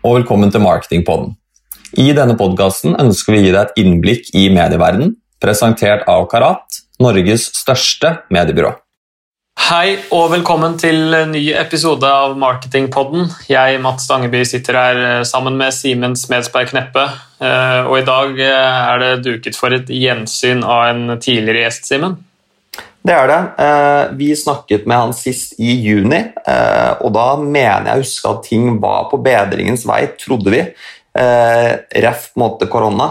Og velkommen til Marketingpodden. I denne podkasten ønsker vi å gi deg et innblikk i medieverdenen, presentert av Karat, Norges største mediebyrå. Hei og velkommen til ny episode av Marketingpodden. Jeg, Mats Stangeby, sitter her eh, sammen med Simen Smedsberg Kneppe. Eh, og i dag eh, er det duket for et gjensyn av en tidligere gjest, Simen. Det er det. Eh, vi snakket med han sist i juni, eh, og da mener jeg å huske at ting var på bedringens vei, trodde vi. Eh, ref måte korona.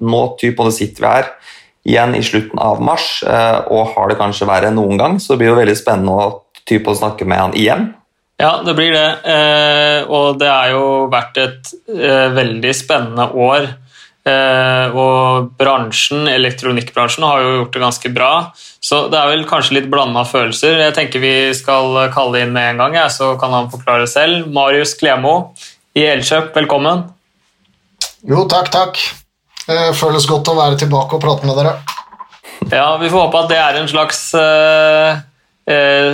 Nå typ, og det sitter vi her igjen i slutten av mars og har det kanskje verre enn noen gang, så det blir jo veldig spennende å, typ, å snakke med han igjen. Ja, det blir det. Og det har jo vært et veldig spennende år og bransjen, elektronikkbransjen har jo gjort det ganske bra. Så det er vel kanskje litt blanda følelser. Jeg tenker vi skal kalle inn med en gang, ja, så kan han forklare selv. Marius Klemo i Elkjøp, velkommen. Jo, takk, takk. Det føles godt å være tilbake og prate med dere. Ja, Vi får håpe at det er en slags uh,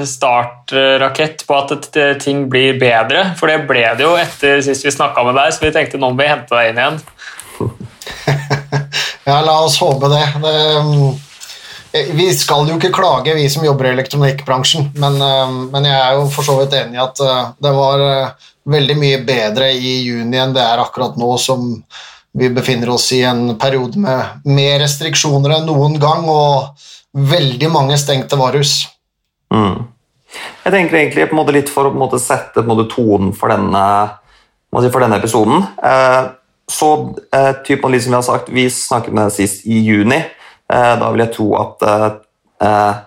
startrakett på at ting blir bedre. For det ble det jo etter sist vi snakka med deg, så vi tenkte nå må vi hente deg inn igjen. Ja, la oss håpe det. det. Um, vi skal jo ikke klage, vi som jobber i elektronikkbransjen, men, um, men jeg er jo for så vidt enig i at uh, det var veldig mye bedre i juni enn det er akkurat nå som vi befinner oss i en periode med mer restriksjoner enn noen gang og veldig mange stengte varehus. Mm. Jeg tenker egentlig litt for å sette tonen for denne, for denne episoden. Så eh, typen som vi har sagt, vi snakket med sist i juni. Eh, da vil jeg tro at eh, eh,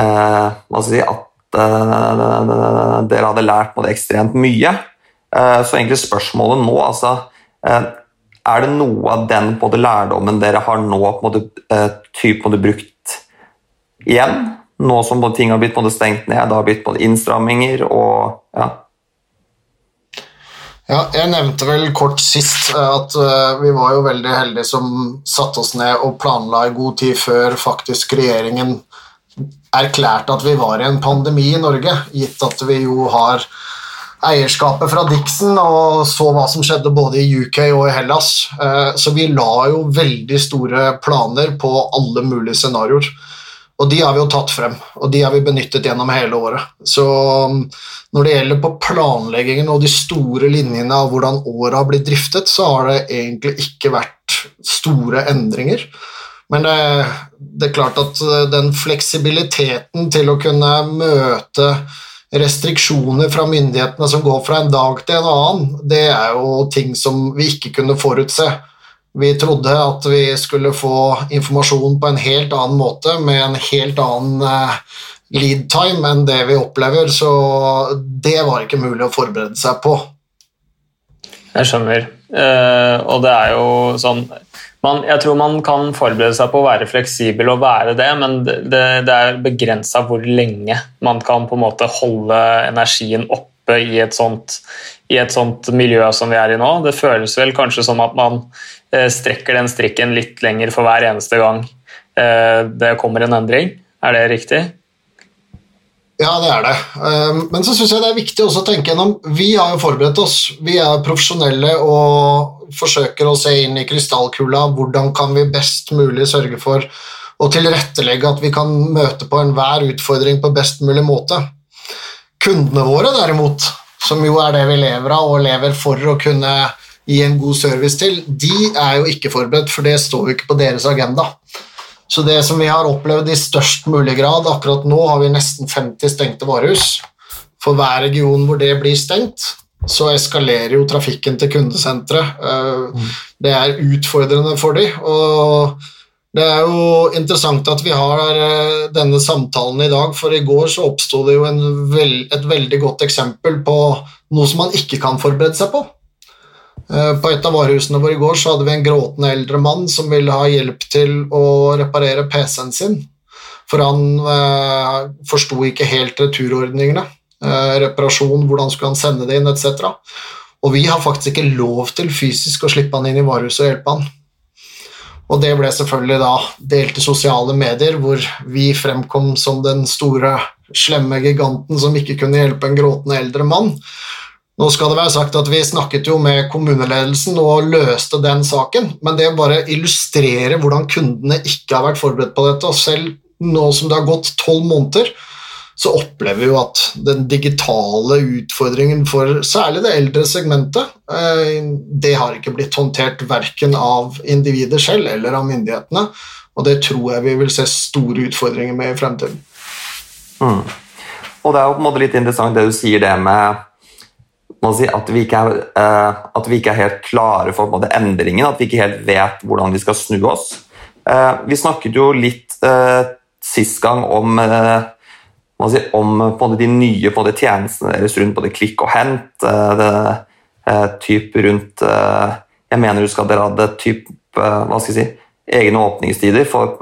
eh Hva skal jeg si At eh, dere hadde lært på det ekstremt mye. så egentlig spørsmålet nå altså, Er det noe av den på det lærdommen dere har nå på en måte, typ, på brukt igjen? Nå som ting har blitt på stengt ned, det har blitt på innstramminger og ja. Ja, jeg nevnte vel kort sist eh, at uh, vi var jo veldig heldige som satte oss ned og planla i god tid før faktisk regjeringen erklærte at vi var i en pandemi i Norge, gitt at vi jo har eierskapet fra Dixon og så hva som skjedde både i UK og i Hellas. Uh, så vi la jo veldig store planer på alle mulige scenarioer. Og de har vi jo tatt frem, og de har vi benyttet gjennom hele året. Så um, når det gjelder på planleggingen og de store linjene av hvordan året har blitt driftet, så har det egentlig ikke vært store endringer. Men det, det er klart at uh, den fleksibiliteten til å kunne møte restriksjoner fra myndighetene som går fra en dag til en annen, det er jo ting som vi ikke kunne forutse. Vi trodde at vi skulle få informasjon på en helt annen måte med en helt annen eh, lead time enn det vi opplever, så det var ikke mulig å forberede seg på. Jeg skjønner. Uh, og det er jo sånn man, Jeg tror man kan forberede seg på å være fleksibel og være det, men det, det er begrensa hvor lenge man kan på en måte holde energien oppe i et, sånt, i et sånt miljø som vi er i nå. Det føles vel kanskje som at man Eh, strekker den strikken litt lenger for hver eneste gang eh, det kommer en endring. Er det riktig? Ja, det er det. Eh, men så syns jeg det er viktig også å tenke gjennom Vi har jo forberedt oss. Vi er profesjonelle og forsøker å se inn i krystallkula. Hvordan kan vi best mulig sørge for å tilrettelegge at vi kan møte på enhver utfordring på best mulig måte. Kundene våre, derimot, som jo er det vi lever av og lever for å kunne gi en god service til, de er jo ikke forberedt, for det står jo ikke på deres agenda. Så det som vi har opplevd i størst mulig grad Akkurat nå har vi nesten 50 stengte varehus. For hver region hvor det blir stengt, så eskalerer jo trafikken til kundesenteret. Eh, det er utfordrende for dem. Og det er jo interessant at vi har eh, denne samtalen i dag, for i går så oppsto det jo veld, et veldig godt eksempel på noe som man ikke kan forberede seg på. Eh, på et av varehusene våre i går så hadde vi en gråtende eldre mann som ville ha hjelp til å reparere PC-en sin, for han eh, forsto ikke helt returordningene. Eh, reparasjon, hvordan skulle han sende det inn, etc. Og vi har faktisk ikke lov til fysisk å slippe han inn i varehuset og hjelpe han. Og det ble selvfølgelig da delt i sosiale medier, hvor vi fremkom som den store, slemme giganten som ikke kunne hjelpe en gråtende eldre mann. Nå skal det være sagt at Vi snakket jo med kommuneledelsen og løste den saken, men det bare illustrerer hvordan kundene ikke har vært forberedt på dette. og Selv nå som det har gått tolv måneder, så opplever vi jo at den digitale utfordringen for særlig det eldre segmentet, eh, det har ikke blitt håndtert verken av individet selv eller av myndighetene. Og det tror jeg vi vil se store utfordringer med i fremtiden. Mm. Og det er jo på en måte litt interessant det du sier det med at, vi er, uh, at, vi ikke er, helt klare for endringen, at vi ikke helt vet hvordan vi skal snu oss. Uh, vi snakket jo litt sist gang om, si, om måte, de nye måte, tjenestene deres rundt både klikk og hent. Det, typ rundt Jeg mener du skal dere hadde typ, hva skal jeg si, egne åpningstider for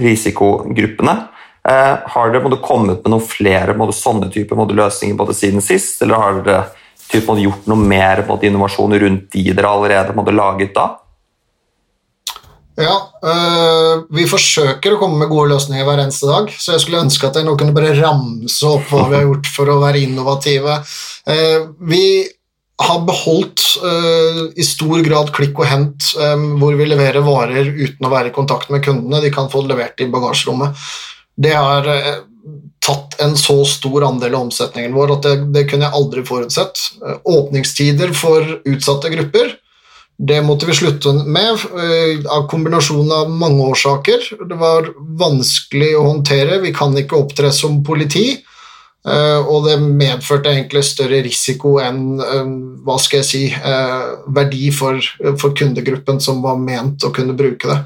risikogruppene. Eh, har dere kommet med noen flere sånne typer løsninger siden sist, eller har dere typ, gjort noe mer innovasjon rundt de dere allerede laget da? Ja, øh, vi forsøker å komme med gode løsninger hver eneste dag. Så jeg skulle ønske at jeg nå kunne bare ramse opp hva vi har gjort for å være innovative. Uh, vi har beholdt uh, i stor grad klikk og hent, um, hvor vi leverer varer uten å være i kontakt med kundene. De kan få det levert i bagasjerommet. Det har uh, tatt en så stor andel av omsetningen vår at det, det kunne jeg aldri forutsett. Åpningstider for utsatte grupper det måtte vi slutte med eh, av kombinasjonen av mange årsaker. Det var vanskelig å håndtere, vi kan ikke opptre som politi. Og det medførte egentlig større risiko enn hva skal jeg si, verdi for, for kundegruppen som var ment å kunne bruke det.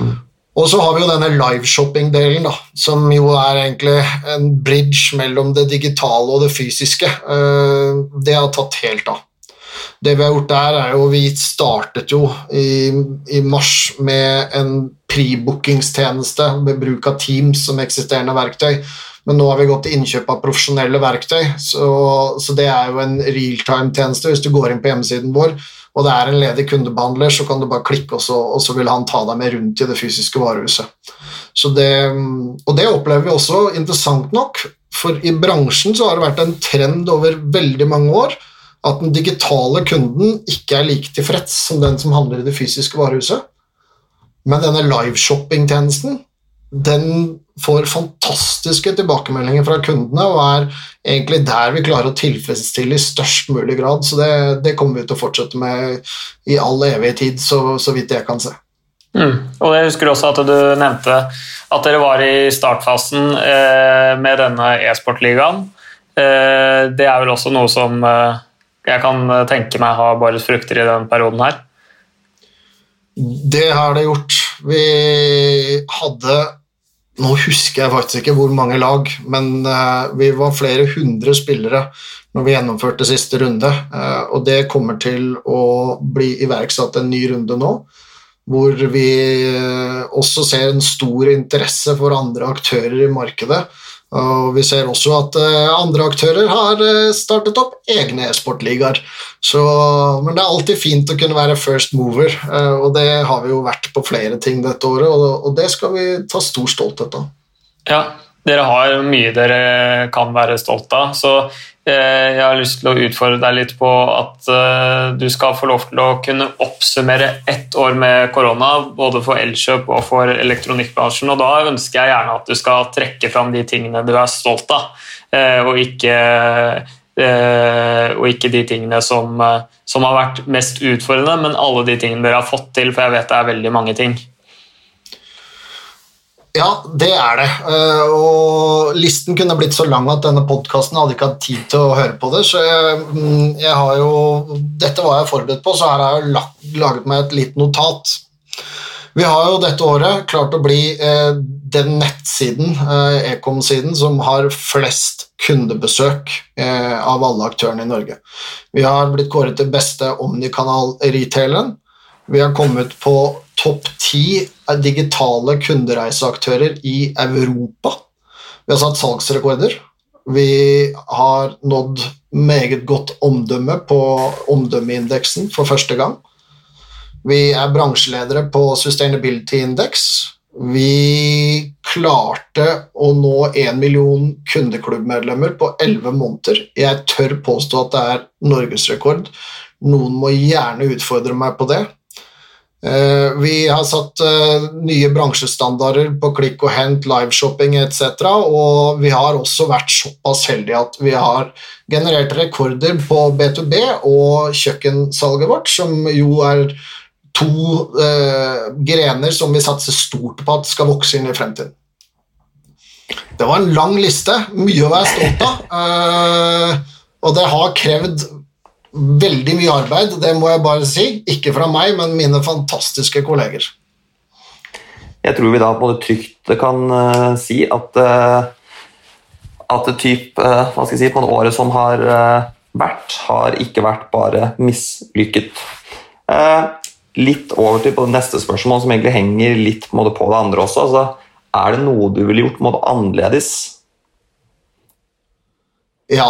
Mm. Og så har vi jo denne liveshopping-delen, som jo er egentlig en bridge mellom det digitale og det fysiske. Eh, det har tatt helt av. Det vi har gjort der, er jo Vi startet jo i, i mars med en pre-bookingstjeneste med bruk av Teams som eksisterende verktøy. Men nå har vi gått til innkjøp av profesjonelle verktøy, så, så det er jo en realtime-tjeneste. Hvis du går inn på hjemmesiden vår, og det er en ledig kundebehandler, så kan du bare klikke, og så, og så vil han ta deg med rundt i det fysiske varehuset. Det, og det opplever vi også interessant nok, for i bransjen så har det vært en trend over veldig mange år at den digitale kunden ikke er like tilfreds som den som handler i det fysiske varehuset. Men denne liveshopping-tjenesten den får fantastiske tilbakemeldinger fra kundene og er egentlig der vi klarer å tilfredsstille i størst mulig grad. Så det, det kommer vi til å fortsette med i all evig tid, så, så vidt jeg kan se. Mm. Og Jeg husker også at du nevnte at dere var i startfasen eh, med denne e-sportligaen. Eh, det er vel også noe som eh, jeg kan tenke meg har båret frukter i den perioden her? Det har det gjort. Vi hadde nå husker jeg faktisk ikke hvor mange lag, men uh, vi var flere hundre spillere når vi gjennomførte siste runde. Uh, og det kommer til å bli iverksatt en ny runde nå, hvor vi også ser en stor interesse for andre aktører i markedet og vi ser også at uh, andre aktører har uh, startet opp egne e-sportligaer. Men det er alltid fint å kunne være first mover, uh, og det har vi jo vært på flere ting dette året, og, det skal vi ta stor stolthet av. Ja, dere har mye dere kan være stolt av. Så eh, jeg har lyst til å utfordre deg litt på at eh, du skal få lov til å kunne oppsummere ett år med korona, både for Elkjøp og for elektronikkbransjen. og Da ønsker jeg gjerne at du skal trekke fram de tingene du er stolt av, eh, og ikke og ikke de tingene som, som har vært mest utfordrende, men alle de tingene dere har fått til, for jeg vet det er veldig mange ting. Ja, det er det. Eh, og listen kunne blitt så lang at denne podkasten hadde ikke hatt tid til å høre på det. Så jeg, mm, jeg har jo Dette var jeg forberedt på, så her har jeg laget meg et lite notat. Vi har jo dette året klart å bli eh, den nettsiden, eh, Ekom-siden, som har flest kundebesøk av alle aktørene i Norge. Vi har blitt kåret til beste omnikanal-retaileren. Vi har kommet på topp ti digitale kundereiseaktører i Europa. Vi har satt salgsrekorder. Vi har nådd meget godt omdømme på omdømmeindeksen for første gang. Vi er bransjeledere på Sustainability Index. Vi klarte å nå én million kundeklubbmedlemmer på elleve måneder. Jeg tør påstå at det er norgesrekord. Noen må gjerne utfordre meg på det. Eh, vi har satt eh, nye bransjestandarder på klikk og hent, liveshopping etc. Og vi har også vært såpass heldige at vi har generert rekorder på B2B og kjøkkensalget vårt, som jo er to eh, grener som vi satser stort på at skal vokse inn i fremtiden. Det var en lang liste, mye å være stolt av. Eh, og det har krevd veldig mye arbeid, det må jeg bare si. Ikke fra meg, men mine fantastiske kolleger. Jeg tror vi da både trygt kan uh, si at, uh, at typ, uh, hva skal jeg si, på det året som har vært, har ikke vært bare mislykket. litt over til på det neste spørsmål, som egentlig henger litt på det andre også. Altså, er det noe du ville gjort måte, annerledes? Ja.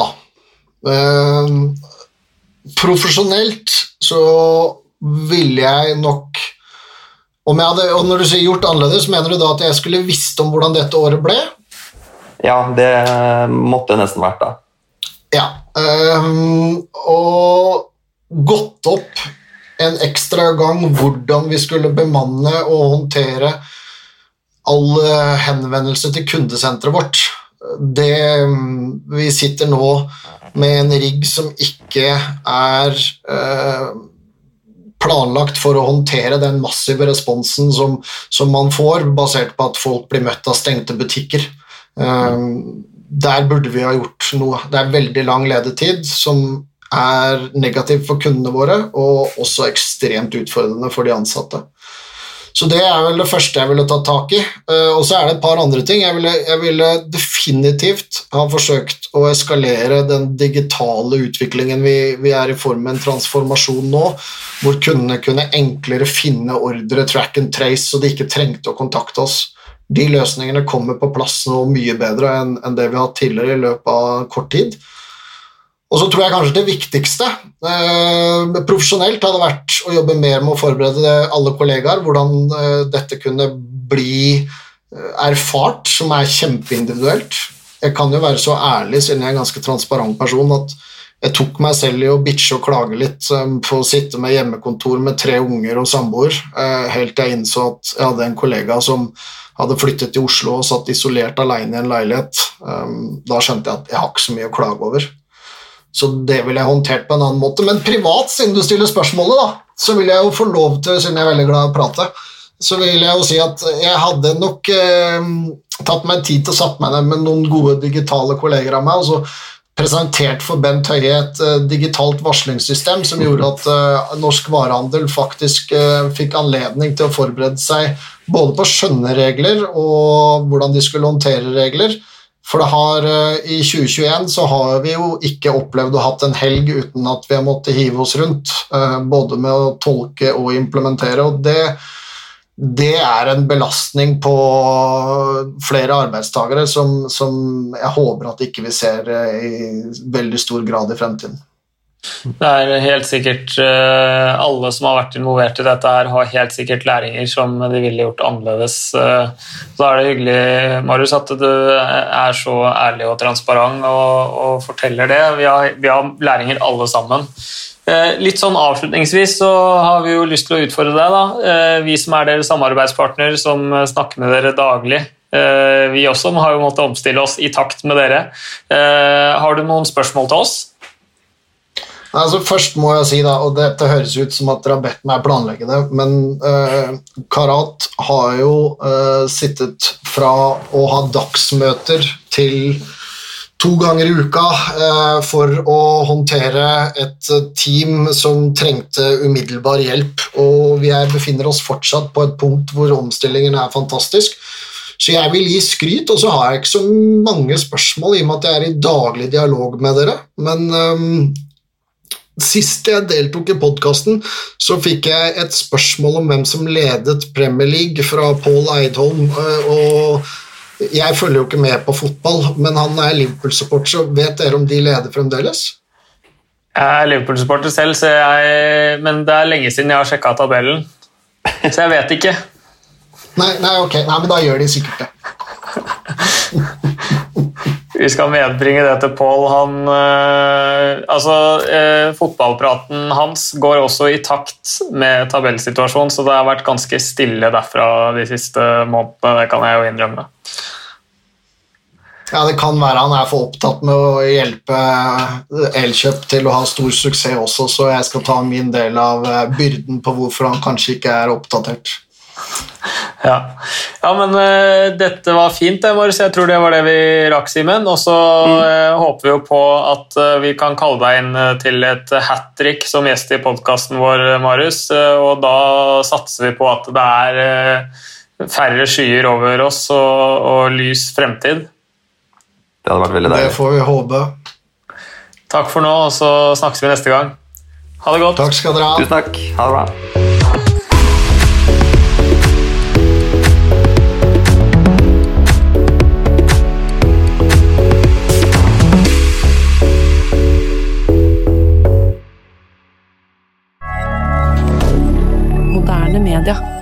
Uh, profesjonelt så ville jeg nok om jeg hadde, og Når du sier gjort annerledes, mener du da at jeg skulle visst om hvordan dette året ble? Ja, det måtte nesten vært, da. Ja. Um, og gått opp en ekstra gang hvordan vi skulle bemanne og håndtere all henvendelse til kundesenteret vårt. Det, vi sitter nå med en rigg som ikke er eh, planlagt for å håndtere den massive responsen som, som, man får, basert på at folk blir møtt av stengte butikker. Eh, der burde vi ha gjort noe. Det er veldig lang ledetid som er negativ for kundene våre, og også ekstremt utfordrende for de ansatte. Så det er vel det første jeg ville tatt tak i. Uh, og så er det et par andre ting. Jeg ville, jeg ville, definitivt ha forsøkt å eskalere den digitale utviklingen vi, vi er i form av en transformasjon nå, hvor kundene kunne enklere finne ordre, track and trace, så de ikke trengte å kontakte oss. De løsningene kommer på plass nå mye bedre enn det vi har hatt tidligere i løpet av kort tid. Og så tror jeg kanskje det viktigste eh, profesjonelt hadde vært å jobbe mer med å forberede alle kollegaer, hvordan eh, dette kunne bli eh, erfart, som er kjempeindividuelt. Jeg kan jo være så ærlig, siden jeg er en ganske transparent person, at jeg tok meg selv i å bitche og klage litt eh, på å sitte med hjemmekontor med tre unger og samboer, eh, helt til jeg innså at jeg hadde en kollega som hadde flyttet til Oslo og satt isolert alene i en leilighet. Da skjønte jeg at jeg har ikke så mye å klage over. Så det ville jeg håndtert på en annen måte. Men privat, siden du stiller spørsmålet, da, så vil jeg jo få lov til, siden jeg er veldig glad i å prate, så vil jeg jo si at jeg hadde nok eh, tatt meg tid til å satt meg ned med noen gode digitale kolleger av meg. og så presentert for Bent Høie et uh, digitalt varslingssystem som gjorde at uh, norsk varehandel faktisk uh, fikk anledning til å forberede seg både på skjønne regler og hvordan de skulle håndtere regler, for har, eh, i 2021 så har vi jo ikke opplevd å hatt en helg uten at vi har måttet hive oss rundt, eh, både med å tolke og implementere. og det, det er en belastning på flere arbeidstakere som, som jeg håper at ikke vi ser eh, i veldig stor grad i fremtiden. Det er helt sikkert uh, Alle som har vært involvert i dette, her har helt sikkert læringer som de ville gjort annerledes. Da så er det hyggelig Marius, at du er så ærlig og transparent og, og forteller det. Vi har, vi har, læringer alle sammen. Uh, litt sånn Avslutningsvis så har vi jo lyst til å utfordre deg. da. Vi som er deres samarbeidspartner, som snakker med dere daglig. Vi også har jo måttet omstille oss i takt med dere. Har du noen spørsmål til oss? Altså, først må jeg si, da, og dette høres ut som at dere har bedt meg planlegge det, men uh, Karat har jo uh, sittet fra å ha dagsmøter til to ganger i uka uh, for å håndtere et team som trengte umiddelbar hjelp. Og vi er, befinner oss fortsatt på et punkt hvor omstillingen er fantastisk. Så jeg vil gi skryt, og så har jeg ikke så mange spørsmål i og med at jeg er i daglig dialog med dere. Men um, Sist jeg deltok i podkasten, så fikk jeg et spørsmål om hvem som ledet Premier League fra Paul Eidholm. Eh, og jeg følger jo ikke med på fotball, men han er Liverpool-supporter, så vet dere om de leder fremdeles? Jeg er Liverpool-supporter selv, jeg, men det er lenge siden jeg har sjekka tabellen. Så jeg vet ikke. Nei, nei, ok, nei, men da gjør de sikkert det. Vi skal medbringe det til Pål. Han eh, Altså, eh, fotballpraten hans går også i takt med tabellsituasjonen, så det har vært ganske stille derfra de siste månedene, det kan jeg jo innrømme. Ja, Det kan være han er for opptatt med å hjelpe Elkjøp til å ha stor suksess også, så jeg skal ta min del av eh, byrden på hvorfor han kanskje ikke er oppdatert. Ja, ja men uh, dette var fint, det, Marius. Jeg tror det var det vi rakk, Simen. Og så uh, håper vi jo på at uh, vi kan kalle deg inn til et hat trick som gjest i podkasten vår, Marius. og da satser vi på at det er færre skyer over oss og, og lys fremtid. Det hadde vært veldig deilig. Det får vi håpe. Takk for nå, og så snakkes vi neste gang. Ha det godt. Takk skal dere ha. Tusen takk. Ha det bra. Moderne media.